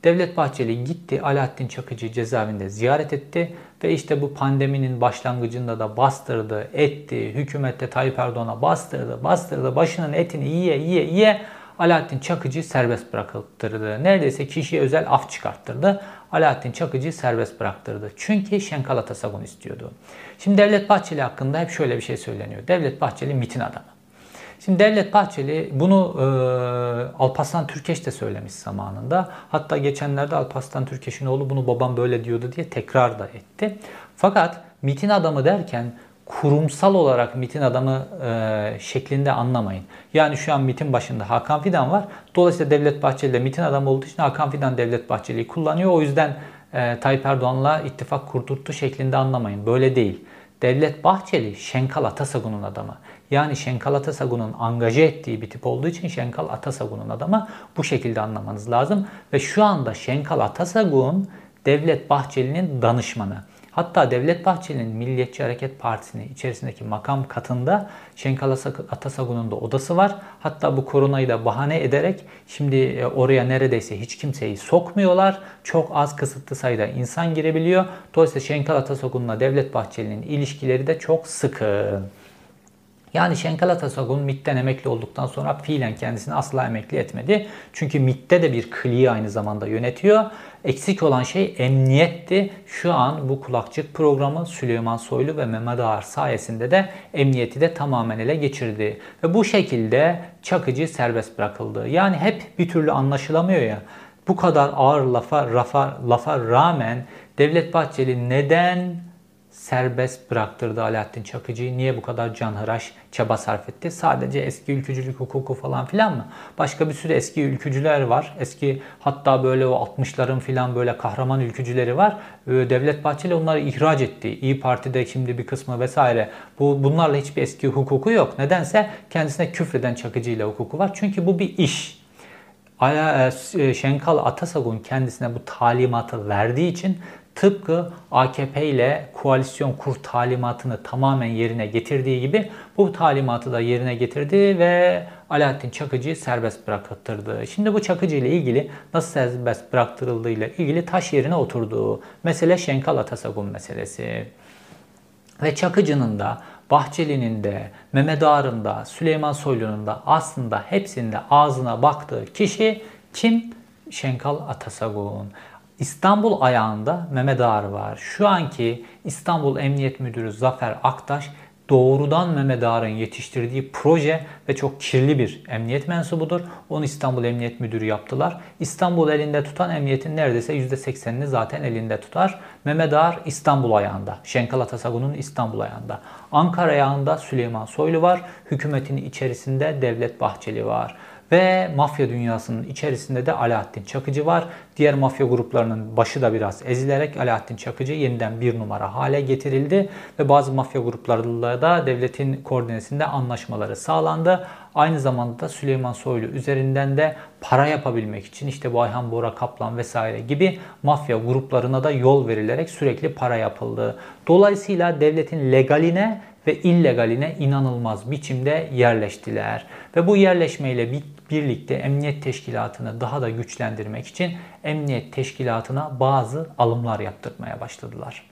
Devlet Bahçeli gitti Alaaddin Çakıcı cezaevinde ziyaret etti ve işte bu pandeminin başlangıcında da bastırdı, etti, hükümette Tayyip Erdoğan'a bastırdı, bastırdı, başının etini yiye yiye yiye Alaaddin Çakıcı serbest bıraktırdı. Neredeyse kişiye özel af çıkarttırdı. Alaaddin Çakıcı serbest bıraktırdı. Çünkü Şenkal Atasagun istiyordu. Şimdi Devlet Bahçeli hakkında hep şöyle bir şey söyleniyor. Devlet Bahçeli mitin adamı. Şimdi Devlet Bahçeli bunu e, Alparslan Türkeş de söylemiş zamanında. Hatta geçenlerde Alparslan Türkeş'in oğlu bunu babam böyle diyordu diye tekrar da etti. Fakat mitin adamı derken kurumsal olarak mitin adamı e, şeklinde anlamayın. Yani şu an mitin başında Hakan Fidan var. Dolayısıyla Devlet Bahçeli de mitin adamı olduğu için Hakan Fidan Devlet Bahçeli'yi kullanıyor. O yüzden e, Tayyip Erdoğan'la ittifak kurdurttu şeklinde anlamayın. Böyle değil. Devlet Bahçeli Şenkal Atasagun'un adamı. Yani Şenkal Atasagun'un angaje ettiği bir tip olduğu için Şenkal Atasagun'un adamı bu şekilde anlamanız lazım. Ve şu anda Şenkal Atasagun Devlet Bahçeli'nin danışmanı. Hatta Devlet Bahçeli'nin Milliyetçi Hareket Partisi'nin içerisindeki makam katında Şenkal Atasagun'un da odası var. Hatta bu koronayı da bahane ederek şimdi e, oraya neredeyse hiç kimseyi sokmuyorlar. Çok az kısıtlı sayıda insan girebiliyor. Dolayısıyla Şenkal Atasagun'la Devlet Bahçeli'nin ilişkileri de çok sıkı. Yani Şenkal Atasagun MIT'ten emekli olduktan sonra fiilen kendisini asla emekli etmedi. Çünkü MIT'te de bir kliği aynı zamanda yönetiyor. Eksik olan şey emniyetti. Şu an bu kulakçık programı Süleyman Soylu ve Mehmet Ağar sayesinde de emniyeti de tamamen ele geçirdi. Ve bu şekilde Çakıcı serbest bırakıldı. Yani hep bir türlü anlaşılamıyor ya. Bu kadar ağır lafa, rafa, lafa rağmen Devlet Bahçeli neden serbest bıraktırdı Alaaddin Çakıcı'yı. Niye bu kadar canhıraş çaba sarf etti? Sadece eski ülkücülük hukuku falan filan mı? Başka bir sürü eski ülkücüler var. Eski hatta böyle o 60'ların filan böyle kahraman ülkücüleri var. Ee, Devlet Bahçeli onları ihraç etti. İyi Parti'de şimdi bir kısmı vesaire. Bu bunlarla hiçbir eski hukuku yok. Nedense kendisine küfreden Çakıcı ile hukuku var. Çünkü bu bir iş. E, Şenkal Atasagun kendisine bu talimatı verdiği için tıpkı AKP ile koalisyon kur talimatını tamamen yerine getirdiği gibi bu talimatı da yerine getirdi ve Alaaddin Çakıcı'yı serbest bıraktırdı. Şimdi bu Çakıcı ile ilgili nasıl serbest bıraktırıldığı ile ilgili taş yerine oturduğu mesele Şenkal Atasagun meselesi. Ve Çakıcı'nın da Bahçeli'nin de, Mehmet Ağar'ın da, Süleyman Soylu'nun da aslında hepsinde ağzına baktığı kişi kim? Şenkal Atasagun. İstanbul ayağında Mehmet Ağar var. Şu anki İstanbul Emniyet Müdürü Zafer Aktaş doğrudan Mehmet Ağar'ın yetiştirdiği proje ve çok kirli bir emniyet mensubudur. Onu İstanbul Emniyet Müdürü yaptılar. İstanbul elinde tutan emniyetin neredeyse %80'ini zaten elinde tutar. Mehmet Ağar İstanbul ayağında. Şenkal Atasagun'un İstanbul ayağında. Ankara ayağında Süleyman Soylu var. Hükümetin içerisinde Devlet Bahçeli var. Ve mafya dünyasının içerisinde de Alaaddin Çakıcı var. Diğer mafya gruplarının başı da biraz ezilerek Alaaddin Çakıcı yeniden bir numara hale getirildi. Ve bazı mafya gruplarıyla da devletin koordinesinde anlaşmaları sağlandı. Aynı zamanda da Süleyman Soylu üzerinden de para yapabilmek için işte bu Ayhan Bora Kaplan vesaire gibi mafya gruplarına da yol verilerek sürekli para yapıldı. Dolayısıyla devletin legaline ve illegaline inanılmaz biçimde yerleştiler. Ve bu yerleşmeyle birlikte emniyet teşkilatını daha da güçlendirmek için emniyet teşkilatına bazı alımlar yaptırmaya başladılar.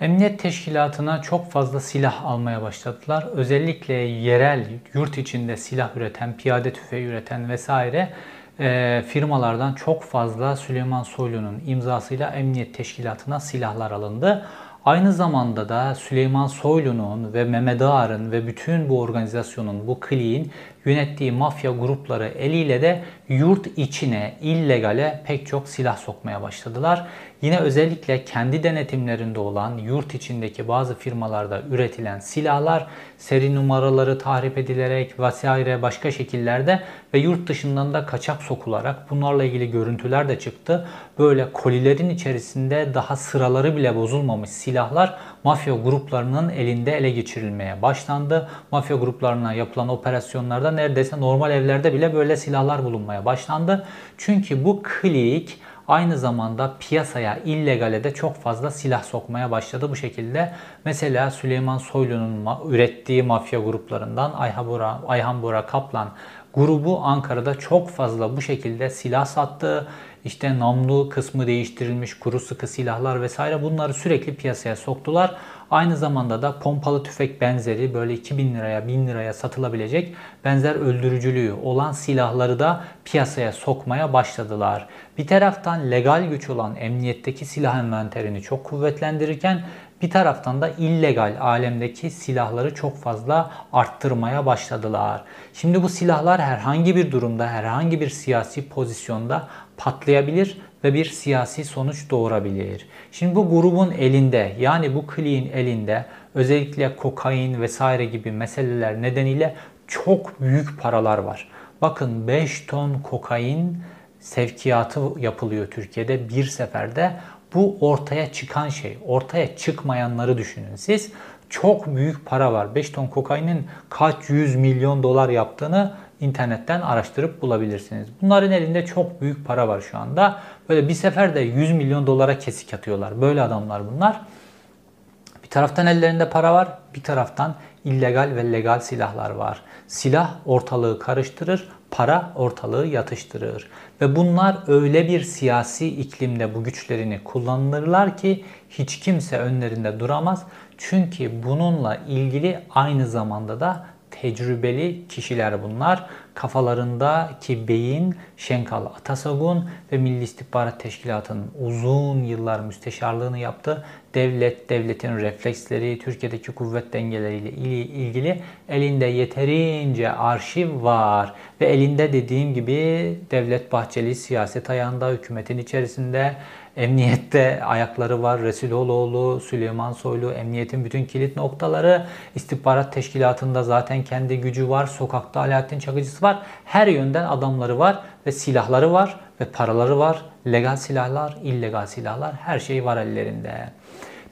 Emniyet teşkilatına çok fazla silah almaya başladılar. Özellikle yerel, yurt içinde silah üreten, piyade tüfeği üreten vesaire e, firmalardan çok fazla Süleyman Soylu'nun imzasıyla emniyet teşkilatına silahlar alındı. Aynı zamanda da Süleyman Soylu'nun ve Mehmet Ağar'ın ve bütün bu organizasyonun, bu kliğin yönettiği mafya grupları eliyle de yurt içine, illegale pek çok silah sokmaya başladılar. Yine özellikle kendi denetimlerinde olan yurt içindeki bazı firmalarda üretilen silahlar seri numaraları tahrip edilerek vesaire başka şekillerde ve yurt dışından da kaçak sokularak bunlarla ilgili görüntüler de çıktı. Böyle kolilerin içerisinde daha sıraları bile bozulmamış silahlar mafya gruplarının elinde ele geçirilmeye başlandı. Mafya gruplarına yapılan operasyonlarda neredeyse normal evlerde bile böyle silahlar bulunmaya başlandı. Çünkü bu klik aynı zamanda piyasaya illegale de çok fazla silah sokmaya başladı bu şekilde. Mesela Süleyman Soylu'nun ürettiği mafya gruplarından Ayhan Ayhan Bora Kaplan grubu Ankara'da çok fazla bu şekilde silah sattı. İşte namlu kısmı değiştirilmiş kuru sıkı silahlar vesaire bunları sürekli piyasaya soktular. Aynı zamanda da pompalı tüfek benzeri böyle 2000 liraya 1000 liraya satılabilecek benzer öldürücülüğü olan silahları da piyasaya sokmaya başladılar. Bir taraftan legal güç olan emniyetteki silah envanterini çok kuvvetlendirirken bir taraftan da illegal alemdeki silahları çok fazla arttırmaya başladılar. Şimdi bu silahlar herhangi bir durumda, herhangi bir siyasi pozisyonda patlayabilir ve bir siyasi sonuç doğurabilir. Şimdi bu grubun elinde yani bu kliğin elinde özellikle kokain vesaire gibi meseleler nedeniyle çok büyük paralar var. Bakın 5 ton kokain sevkiyatı yapılıyor Türkiye'de bir seferde. Bu ortaya çıkan şey. Ortaya çıkmayanları düşünün siz. Çok büyük para var. 5 ton kokainin kaç yüz milyon dolar yaptığını internetten araştırıp bulabilirsiniz. Bunların elinde çok büyük para var şu anda. Böyle bir seferde 100 milyon dolara kesik atıyorlar. Böyle adamlar bunlar. Bir taraftan ellerinde para var, bir taraftan illegal ve legal silahlar var. Silah ortalığı karıştırır, para ortalığı yatıştırır. Ve bunlar öyle bir siyasi iklimde bu güçlerini kullanırlar ki hiç kimse önlerinde duramaz. Çünkü bununla ilgili aynı zamanda da tecrübeli kişiler bunlar. Kafalarındaki beyin Şenkal Atasagun ve Milli İstihbarat Teşkilatı'nın uzun yıllar müsteşarlığını yaptı. Devlet, devletin refleksleri, Türkiye'deki kuvvet dengeleriyle ilgili elinde yeterince arşiv var. Ve elinde dediğim gibi Devlet Bahçeli siyaset ayağında, hükümetin içerisinde Emniyette ayakları var. Resuloğlu, Süleyman Soylu, emniyetin bütün kilit noktaları. istihbarat teşkilatında zaten kendi gücü var. Sokakta Alaaddin Çakıcısı var. Her yönden adamları var ve silahları var ve paraları var. Legal silahlar, illegal silahlar her şey var ellerinde.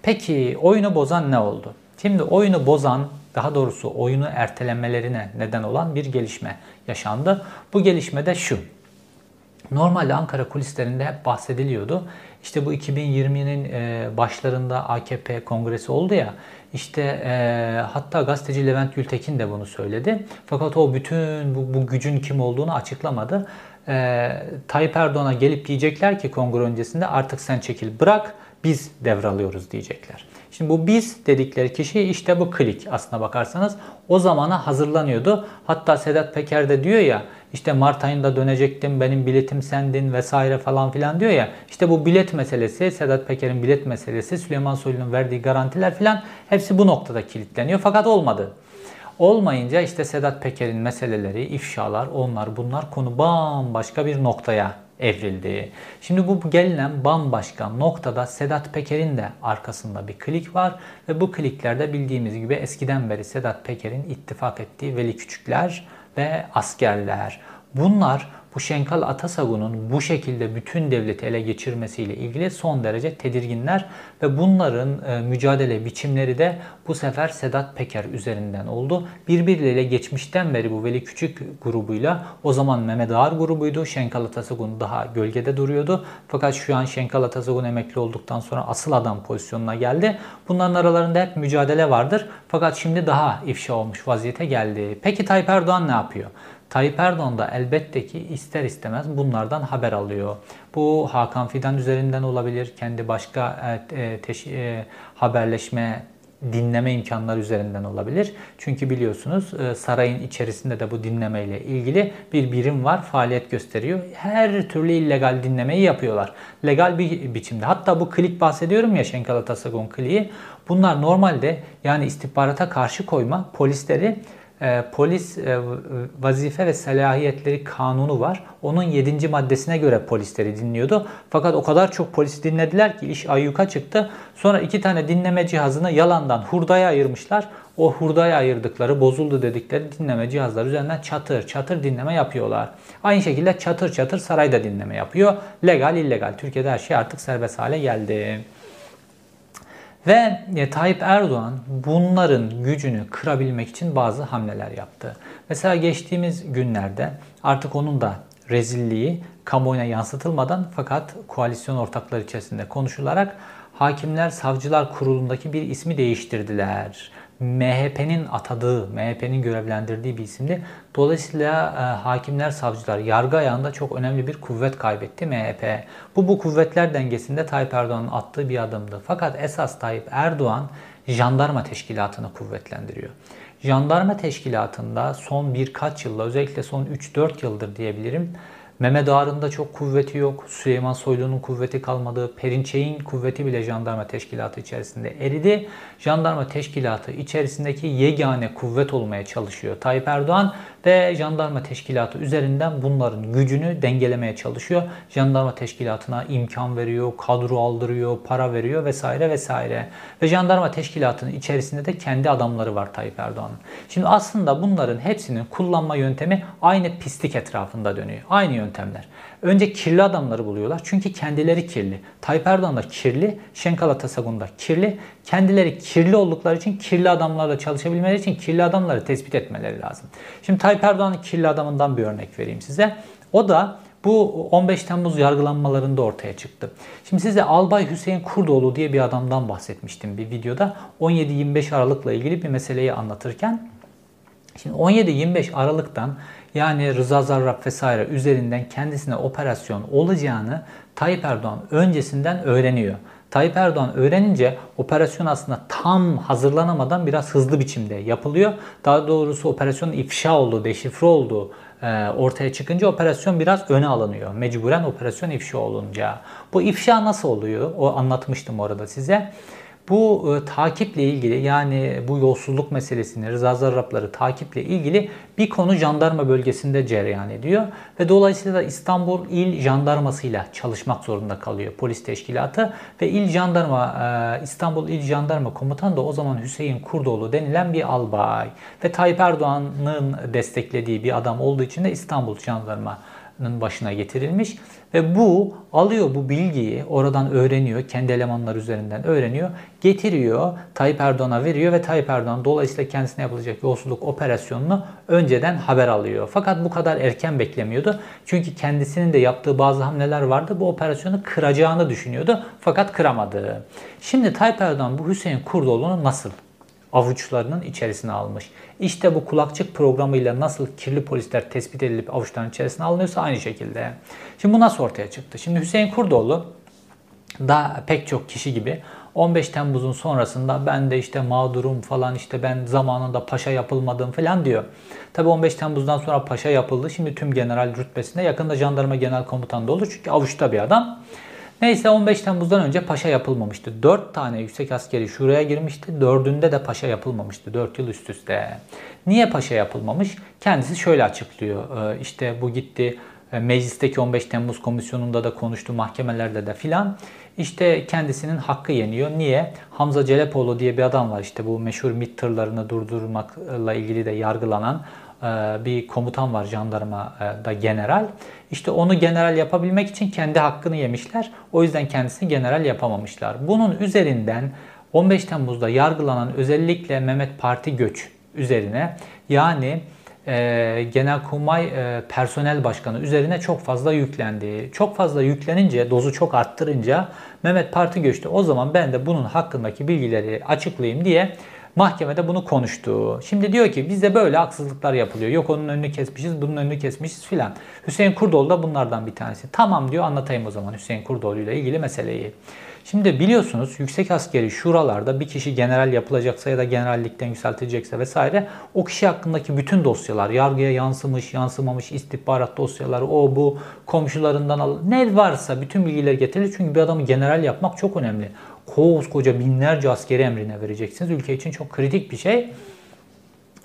Peki oyunu bozan ne oldu? Şimdi oyunu bozan, daha doğrusu oyunu ertelemelerine neden olan bir gelişme yaşandı. Bu gelişme de şu. Normalde Ankara kulislerinde hep bahsediliyordu. İşte bu 2020'nin e, başlarında AKP kongresi oldu ya. İşte e, hatta gazeteci Levent Gültekin de bunu söyledi. Fakat o bütün bu, bu gücün kim olduğunu açıklamadı. E, Tayyip Erdoğan'a gelip diyecekler ki kongre öncesinde artık sen çekil bırak biz devralıyoruz diyecekler. Şimdi bu biz dedikleri kişi işte bu klik aslına bakarsanız o zamana hazırlanıyordu. Hatta Sedat Peker de diyor ya işte Mart ayında dönecektim benim biletim sendin vesaire falan filan diyor ya. İşte bu bilet meselesi Sedat Peker'in bilet meselesi Süleyman Soylu'nun verdiği garantiler filan hepsi bu noktada kilitleniyor fakat olmadı. Olmayınca işte Sedat Peker'in meseleleri, ifşalar, onlar bunlar konu bambaşka bir noktaya evrildi. Şimdi bu gelinen bambaşka noktada Sedat Peker'in de arkasında bir klik var ve bu kliklerde bildiğimiz gibi eskiden beri Sedat Peker'in ittifak ettiği Veli Küçükler ve askerler. Bunlar bu Şenkal Atasagun'un bu şekilde bütün devleti ele geçirmesiyle ilgili son derece tedirginler ve bunların e, mücadele biçimleri de bu sefer Sedat Peker üzerinden oldu. Birbirleriyle geçmişten beri bu Veli Küçük grubuyla o zaman Mehmet Ağar grubuydu. Şenkal Atasagun daha gölgede duruyordu. Fakat şu an Şenkal Atasagun emekli olduktan sonra asıl adam pozisyonuna geldi. Bunların aralarında hep mücadele vardır. Fakat şimdi daha ifşa olmuş vaziyete geldi. Peki Tayyip Erdoğan ne yapıyor? Tayyip Erdoğan da elbette ki ister istemez bunlardan haber alıyor. Bu Hakan Fidan üzerinden olabilir, kendi başka e, e teş, e, haberleşme dinleme imkanları üzerinden olabilir. Çünkü biliyorsunuz e, sarayın içerisinde de bu dinleme ile ilgili bir birim var, faaliyet gösteriyor. Her türlü illegal dinlemeyi yapıyorlar. Legal bir biçimde. Hatta bu klik bahsediyorum ya Şenkal Atasagon kliği. Bunlar normalde yani istihbarata karşı koyma polisleri e, polis e, vazife ve selahiyetleri kanunu var. Onun 7. maddesine göre polisleri dinliyordu. Fakat o kadar çok polis dinlediler ki iş ayyuka çıktı. Sonra iki tane dinleme cihazını yalandan hurdaya ayırmışlar. O hurdaya ayırdıkları, bozuldu dedikleri dinleme cihazları üzerinden çatır çatır dinleme yapıyorlar. Aynı şekilde çatır çatır sarayda dinleme yapıyor. Legal illegal. Türkiye'de her şey artık serbest hale geldi. Ve e, Tayyip Erdoğan bunların gücünü kırabilmek için bazı hamleler yaptı. Mesela geçtiğimiz günlerde artık onun da rezilliği kamuoyuna yansıtılmadan fakat koalisyon ortakları içerisinde konuşularak Hakimler Savcılar Kurulu'ndaki bir ismi değiştirdiler. MHP'nin atadığı, MHP'nin görevlendirdiği bir isimdi. Dolayısıyla e, hakimler, savcılar yargı ayağında çok önemli bir kuvvet kaybetti MHP. Bu bu kuvvetler dengesinde Tayyip Erdoğan'ın attığı bir adımdı. Fakat esas Tayyip Erdoğan jandarma teşkilatını kuvvetlendiriyor. Jandarma teşkilatında son birkaç yılda özellikle son 3-4 yıldır diyebilirim Mehmet Ağar'ın çok kuvveti yok. Süleyman Soylu'nun kuvveti kalmadı. Perinçey'in kuvveti bile jandarma teşkilatı içerisinde eridi. Jandarma teşkilatı içerisindeki yegane kuvvet olmaya çalışıyor Tayyip Erdoğan ve jandarma teşkilatı üzerinden bunların gücünü dengelemeye çalışıyor. Jandarma teşkilatına imkan veriyor, kadro aldırıyor, para veriyor vesaire vesaire. Ve jandarma teşkilatının içerisinde de kendi adamları var Tayyip Erdoğan'ın. Şimdi aslında bunların hepsinin kullanma yöntemi aynı pislik etrafında dönüyor. Aynı yöntemler. Önce kirli adamları buluyorlar. Çünkü kendileri kirli. Tayyip Erdoğan da kirli. Şenkal Atasagun da kirli. Kendileri kirli oldukları için kirli adamlarla çalışabilmeleri için kirli adamları tespit etmeleri lazım. Şimdi Tayyip Erdoğan'ın kirli adamından bir örnek vereyim size. O da bu 15 Temmuz yargılanmalarında ortaya çıktı. Şimdi size Albay Hüseyin Kurdoğlu diye bir adamdan bahsetmiştim bir videoda. 17-25 Aralık'la ilgili bir meseleyi anlatırken. Şimdi 17-25 Aralık'tan yani Rıza Zarrab vesaire üzerinden kendisine operasyon olacağını Tayyip Erdoğan öncesinden öğreniyor. Tayyip Erdoğan öğrenince operasyon aslında tam hazırlanamadan biraz hızlı biçimde yapılıyor. Daha doğrusu operasyonun ifşa olduğu, deşifre olduğu e, ortaya çıkınca operasyon biraz öne alınıyor. Mecburen operasyon ifşa olunca. Bu ifşa nasıl oluyor? O anlatmıştım orada size. Bu e, takiple ilgili yani bu yolsuzluk meselesini, Rıza Zarrabları takiple ilgili bir konu jandarma bölgesinde cereyan ediyor. Ve dolayısıyla da İstanbul İl Jandarması'yla çalışmak zorunda kalıyor polis teşkilatı. Ve İl Jandarma, e, İstanbul İl Jandarma Komutanı da o zaman Hüseyin Kurdoğlu denilen bir albay. Ve Tayyip Erdoğan'ın desteklediği bir adam olduğu için de İstanbul Jandarma başına getirilmiş ve bu alıyor bu bilgiyi oradan öğreniyor kendi elemanlar üzerinden öğreniyor getiriyor Tayyip Erdoğan'a veriyor ve Tayyip Erdoğan dolayısıyla kendisine yapılacak yolsuzluk operasyonunu önceden haber alıyor. Fakat bu kadar erken beklemiyordu. Çünkü kendisinin de yaptığı bazı hamleler vardı. Bu operasyonu kıracağını düşünüyordu fakat kıramadı. Şimdi Tayyip Erdoğan bu Hüseyin Kurdoğlu'nu nasıl avuçlarının içerisine almış. İşte bu kulakçık programıyla nasıl kirli polisler tespit edilip avuçların içerisine alınıyorsa aynı şekilde. Şimdi bu nasıl ortaya çıktı? Şimdi Hüseyin Kurdoğlu da pek çok kişi gibi 15 Temmuz'un sonrasında ben de işte mağdurum falan işte ben zamanında paşa yapılmadım falan diyor. Tabi 15 Temmuz'dan sonra paşa yapıldı. Şimdi tüm general rütbesinde yakında jandarma genel komutanı da olur. Çünkü avuçta bir adam. Neyse 15 Temmuz'dan önce paşa yapılmamıştı. 4 tane yüksek askeri şuraya girmişti. Dördünde de paşa yapılmamıştı. 4 yıl üst üste. Niye paşa yapılmamış? Kendisi şöyle açıklıyor. Ee, işte bu gitti e, meclisteki 15 Temmuz komisyonunda da konuştu, mahkemelerde de filan. İşte kendisinin hakkı yeniyor. Niye? Hamza Celepoğlu diye bir adam var. İşte bu meşhur MİT tırlarını durdurmakla ilgili de yargılanan e, bir komutan var jandarmada general. İşte onu general yapabilmek için kendi hakkını yemişler. O yüzden kendisini general yapamamışlar. Bunun üzerinden 15 Temmuz'da yargılanan özellikle Mehmet Parti Göç üzerine yani e, Genelkurmay e, Personel Başkanı üzerine çok fazla yüklendi. Çok fazla yüklenince, dozu çok arttırınca Mehmet Parti Göç'te o zaman ben de bunun hakkındaki bilgileri açıklayayım diye Mahkemede bunu konuştu. Şimdi diyor ki bizde böyle haksızlıklar yapılıyor. Yok onun önünü kesmişiz, bunun önünü kesmişiz filan. Hüseyin Kurdoğlu da bunlardan bir tanesi. Tamam diyor anlatayım o zaman Hüseyin Kurdoğlu ile ilgili meseleyi. Şimdi biliyorsunuz yüksek askeri şuralarda bir kişi general yapılacaksa ya da generallikten yükseltilecekse vesaire o kişi hakkındaki bütün dosyalar yargıya yansımış, yansımamış istihbarat dosyaları o bu komşularından al ne varsa bütün bilgiler getirilir. Çünkü bir adamı general yapmak çok önemli koskoca binlerce askeri emrine vereceksiniz. Ülke için çok kritik bir şey.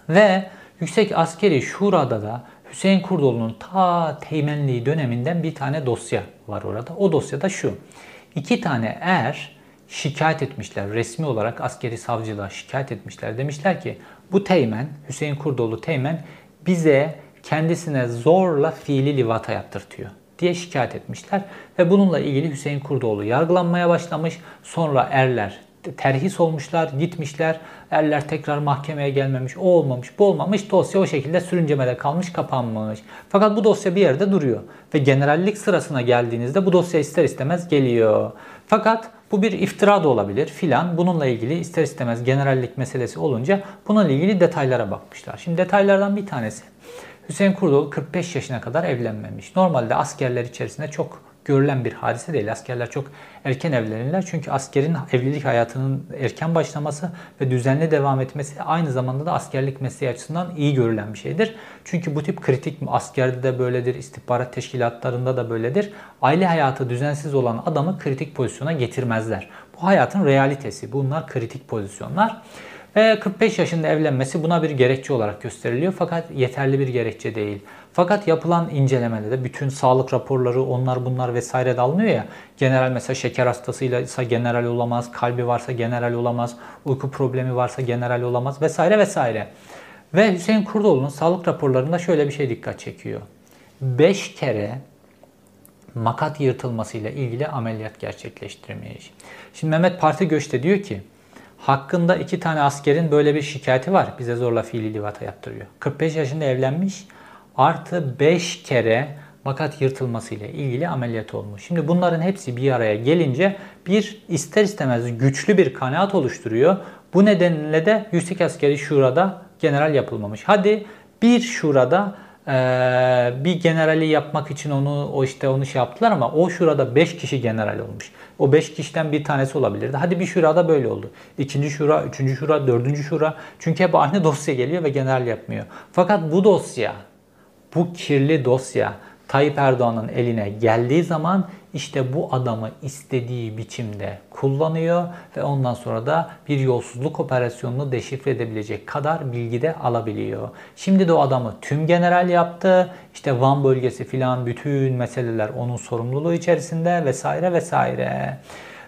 Ve Yüksek Askeri Şura'da da Hüseyin Kurdoğlu'nun ta teğmenliği döneminden bir tane dosya var orada. O dosyada şu. İki tane er şikayet etmişler. Resmi olarak askeri savcılığa şikayet etmişler. Demişler ki bu teğmen, Hüseyin Kurdoğlu teğmen bize kendisine zorla fiili livata yaptırtıyor diye şikayet etmişler. Ve bununla ilgili Hüseyin Kurdoğlu yargılanmaya başlamış. Sonra erler terhis olmuşlar, gitmişler. Erler tekrar mahkemeye gelmemiş, o olmamış, bu olmamış. Dosya o şekilde sürüncemede kalmış, kapanmış. Fakat bu dosya bir yerde duruyor. Ve generallik sırasına geldiğinizde bu dosya ister istemez geliyor. Fakat bu bir iftira da olabilir filan. Bununla ilgili ister istemez generallik meselesi olunca bununla ilgili detaylara bakmışlar. Şimdi detaylardan bir tanesi Hüseyin Kurdoğlu 45 yaşına kadar evlenmemiş. Normalde askerler içerisinde çok görülen bir hadise değil. Askerler çok erken evlenirler. Çünkü askerin evlilik hayatının erken başlaması ve düzenli devam etmesi aynı zamanda da askerlik mesleği açısından iyi görülen bir şeydir. Çünkü bu tip kritik askerde de böyledir, istihbarat teşkilatlarında da böyledir. Aile hayatı düzensiz olan adamı kritik pozisyona getirmezler. Bu hayatın realitesi. Bunlar kritik pozisyonlar. Ve 45 yaşında evlenmesi buna bir gerekçe olarak gösteriliyor fakat yeterli bir gerekçe değil. Fakat yapılan incelemede de bütün sağlık raporları onlar bunlar vesaire de alınıyor ya. General mesela şeker hastasıyla ise general olamaz, kalbi varsa general olamaz, uyku problemi varsa general olamaz vesaire vesaire. Ve Hüseyin Kurdoğlu'nun sağlık raporlarında şöyle bir şey dikkat çekiyor. 5 kere makat yırtılmasıyla ilgili ameliyat gerçekleştirmiş. Şimdi Mehmet Parti Göç'te diyor ki hakkında iki tane askerin böyle bir şikayeti var. Bize zorla fiili livata yaptırıyor. 45 yaşında evlenmiş artı 5 kere makat yırtılmasıyla ilgili ameliyat olmuş. Şimdi bunların hepsi bir araya gelince bir ister istemez güçlü bir kanaat oluşturuyor. Bu nedenle de Yüksek Askeri Şura'da general yapılmamış. Hadi bir şurada bir generali yapmak için onu o işte onu şey yaptılar ama o şurada 5 kişi general olmuş. O 5 kişiden bir tanesi olabilirdi. Hadi bir şurada böyle oldu. İkinci şura, üçüncü şura, dördüncü şura. Çünkü hep aynı dosya geliyor ve general yapmıyor. Fakat bu dosya, bu kirli dosya Tayyip Erdoğan'ın eline geldiği zaman İşte bu adamı istediği biçimde kullanıyor ve ondan sonra da bir yolsuzluk operasyonunu deşifre edebilecek kadar bilgi de alabiliyor. Şimdi de o adamı tüm general yaptı. İşte Van bölgesi filan bütün meseleler onun sorumluluğu içerisinde vesaire vesaire.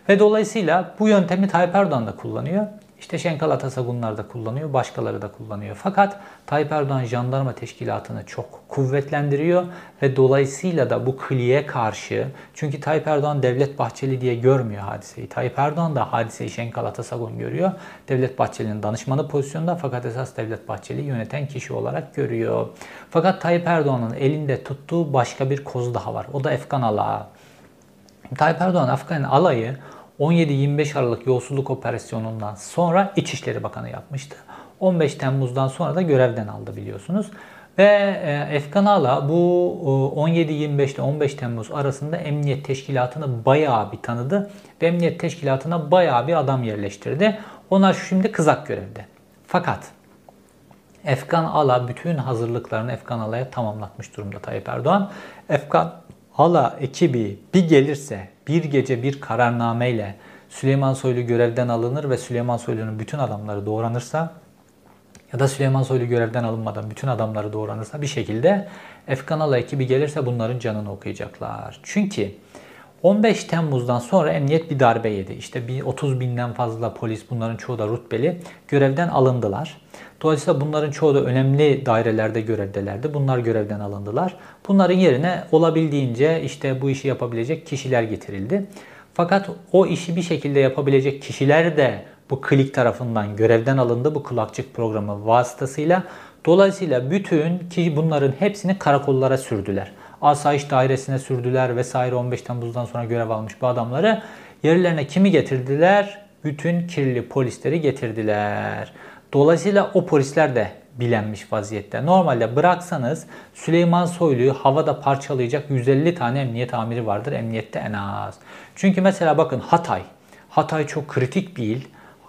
Ve dolayısıyla bu yöntemi Tayyip Erdoğan da kullanıyor. İşte Şenkal Atasagunlar da kullanıyor, başkaları da kullanıyor. Fakat Tayyip Erdoğan jandarma teşkilatını çok kuvvetlendiriyor ve dolayısıyla da bu kliye karşı çünkü Tayyip Erdoğan Devlet Bahçeli diye görmüyor hadiseyi. Tayyip Erdoğan da hadiseyi Şenkal Atasagun görüyor. Devlet Bahçeli'nin danışmanı pozisyonda fakat esas Devlet Bahçeli yöneten kişi olarak görüyor. Fakat Tayyip Erdoğan'ın elinde tuttuğu başka bir koz daha var. O da Efkan Alağı. Tayyip Erdoğan Afgan alayı 17-25 Aralık yolsuzluk operasyonundan sonra İçişleri Bakanı yapmıştı. 15 Temmuz'dan sonra da görevden aldı biliyorsunuz. Ve e, Efkan Ala bu 17-25 ile 15 Temmuz arasında Emniyet Teşkilatı'nı bayağı bir tanıdı. Ve Emniyet Teşkilatı'na bayağı bir adam yerleştirdi. Onlar şimdi kızak görevde. Fakat Efkan Ala bütün hazırlıklarını Efkan Ala'ya tamamlatmış durumda Tayyip Erdoğan. Efkan Ala ekibi bir gelirse bir gece bir kararnameyle Süleyman Soylu görevden alınır ve Süleyman Soylu'nun bütün adamları doğranırsa ya da Süleyman Soylu görevden alınmadan bütün adamları doğranırsa bir şekilde Efkan Ala ekibi gelirse bunların canını okuyacaklar. Çünkü 15 Temmuz'dan sonra emniyet bir darbe yedi. İşte bir 30 binden fazla polis bunların çoğu da rütbeli görevden alındılar. Dolayısıyla bunların çoğu da önemli dairelerde görevdelerdi. Bunlar görevden alındılar. Bunların yerine olabildiğince işte bu işi yapabilecek kişiler getirildi. Fakat o işi bir şekilde yapabilecek kişiler de bu klik tarafından görevden alındı bu kulakçık programı vasıtasıyla. Dolayısıyla bütün ki bunların hepsini karakollara sürdüler. Asayiş dairesine sürdüler vesaire 15 Temmuz'dan sonra görev almış bu adamları. Yerlerine kimi getirdiler? Bütün kirli polisleri getirdiler. Dolayısıyla o polisler de bilenmiş vaziyette. Normalde bıraksanız Süleyman Soylu'yu havada parçalayacak 150 tane emniyet amiri vardır emniyette en az. Çünkü mesela bakın Hatay. Hatay çok kritik bir il.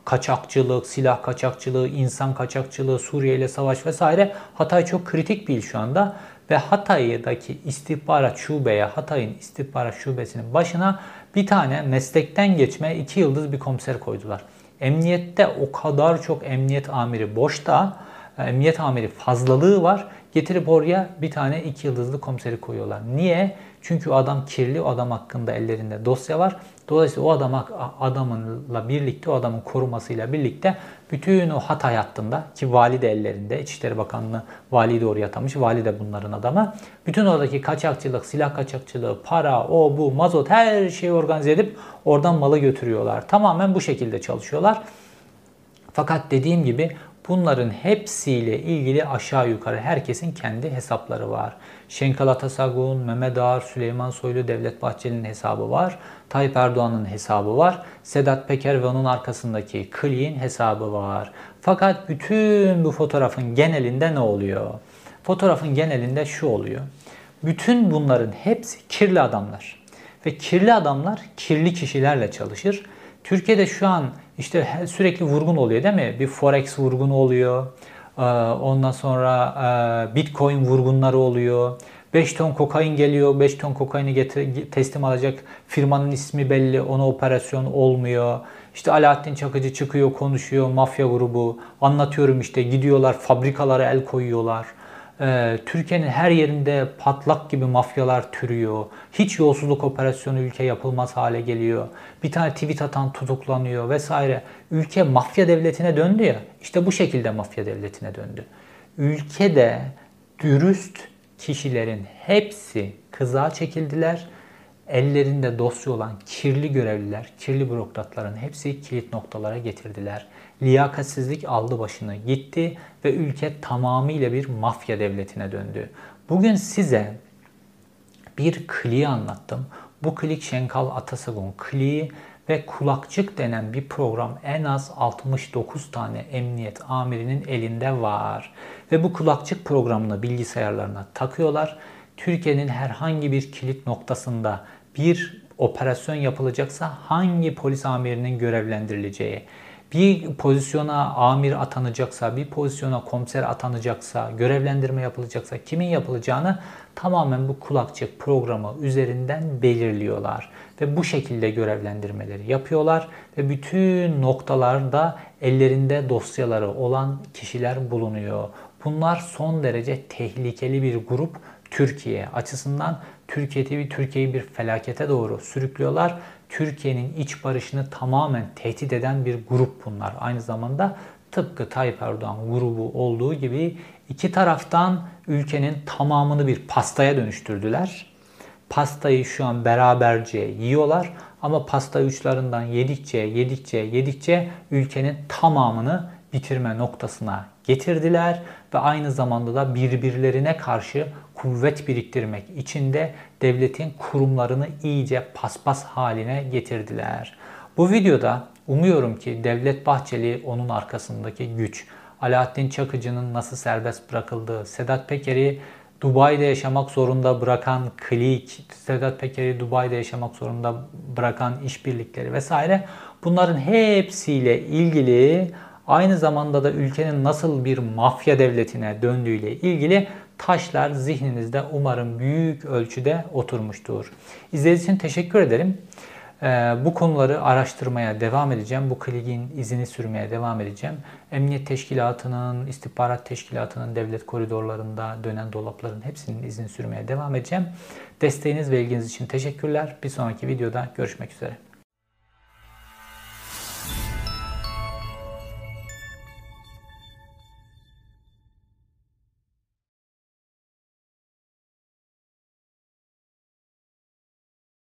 Kaçakçılık, silah kaçakçılığı, insan kaçakçılığı, Suriye ile savaş vesaire. Hatay çok kritik bir il şu anda. Ve Hatay'daki istihbarat şubeye, Hatay'ın istihbarat şubesinin başına bir tane meslekten geçme iki yıldız bir komiser koydular. Emniyette o kadar çok emniyet amiri boşta, e, emniyet amiri fazlalığı var. Getirip oraya bir tane iki yıldızlı komiseri koyuyorlar. Niye? Çünkü o adam kirli, o adam hakkında ellerinde dosya var. Dolayısıyla o adam adamınla birlikte, o adamın korumasıyla birlikte bütün o Hatay hattında ki vali de ellerinde, İçişleri Bakanlığı vali de oraya atamış, vali de bunların adamı. Bütün oradaki kaçakçılık, silah kaçakçılığı, para, o bu, mazot her şeyi organize edip oradan malı götürüyorlar. Tamamen bu şekilde çalışıyorlar. Fakat dediğim gibi Bunların hepsiyle ilgili aşağı yukarı herkesin kendi hesapları var. Şenkal Atasagun, Mehmet Ağar, Süleyman Soylu, Devlet Bahçeli'nin hesabı var. Tayyip Erdoğan'ın hesabı var. Sedat Peker ve onun arkasındaki Kli'nin hesabı var. Fakat bütün bu fotoğrafın genelinde ne oluyor? Fotoğrafın genelinde şu oluyor. Bütün bunların hepsi kirli adamlar. Ve kirli adamlar kirli kişilerle çalışır. Türkiye'de şu an işte sürekli vurgun oluyor değil mi? Bir forex vurgunu oluyor. Ee, ondan sonra e, bitcoin vurgunları oluyor. 5 ton kokain geliyor. 5 ton kokaini getir, teslim alacak firmanın ismi belli. Ona operasyon olmuyor. İşte Alaaddin Çakıcı çıkıyor konuşuyor. Mafya grubu. Anlatıyorum işte gidiyorlar fabrikalara el koyuyorlar. Ee, Türkiye'nin her yerinde patlak gibi mafyalar türüyor. Hiç yolsuzluk operasyonu ülke yapılmaz hale geliyor. Bir tane tweet atan tutuklanıyor vesaire. Ülke mafya devletine döndü ya. İşte bu şekilde mafya devletine döndü. Ülkede dürüst kişilerin hepsi kıza çekildiler. Ellerinde dosya olan kirli görevliler, kirli bürokratların hepsi kilit noktalara getirdiler liyakatsizlik aldı başını gitti ve ülke tamamıyla bir mafya devletine döndü. Bugün size bir kliği anlattım. Bu klik Şenkal Atasagun kliği ve kulakçık denen bir program en az 69 tane emniyet amirinin elinde var. Ve bu kulakçık programını bilgisayarlarına takıyorlar. Türkiye'nin herhangi bir kilit noktasında bir operasyon yapılacaksa hangi polis amirinin görevlendirileceği, bir pozisyona amir atanacaksa, bir pozisyona komiser atanacaksa, görevlendirme yapılacaksa kimin yapılacağını tamamen bu kulakçık programı üzerinden belirliyorlar. Ve bu şekilde görevlendirmeleri yapıyorlar ve bütün noktalarda ellerinde dosyaları olan kişiler bulunuyor. Bunlar son derece tehlikeli bir grup Türkiye açısından Türkiye TV Türkiye'yi bir felakete doğru sürüklüyorlar. Türkiye'nin iç barışını tamamen tehdit eden bir grup bunlar. Aynı zamanda tıpkı Tayyip Erdoğan grubu olduğu gibi iki taraftan ülkenin tamamını bir pastaya dönüştürdüler. Pastayı şu an beraberce yiyorlar ama pasta uçlarından yedikçe yedikçe yedikçe ülkenin tamamını bitirme noktasına getirdiler ve aynı zamanda da birbirlerine karşı kuvvet biriktirmek için de devletin kurumlarını iyice paspas haline getirdiler. Bu videoda umuyorum ki Devlet Bahçeli onun arkasındaki güç, Alaaddin Çakıcı'nın nasıl serbest bırakıldığı, Sedat Peker'i Dubai'de yaşamak zorunda bırakan klik, Sedat Peker'i Dubai'de yaşamak zorunda bırakan işbirlikleri vesaire bunların hepsiyle ilgili aynı zamanda da ülkenin nasıl bir mafya devletine döndüğüyle ilgili taşlar zihninizde umarım büyük ölçüde oturmuştur. İzlediğiniz için teşekkür ederim. Ee, bu konuları araştırmaya devam edeceğim. Bu kligin izini sürmeye devam edeceğim. Emniyet Teşkilatı'nın, istihbarat Teşkilatı'nın devlet koridorlarında dönen dolapların hepsinin izini sürmeye devam edeceğim. Desteğiniz ve ilginiz için teşekkürler. Bir sonraki videoda görüşmek üzere.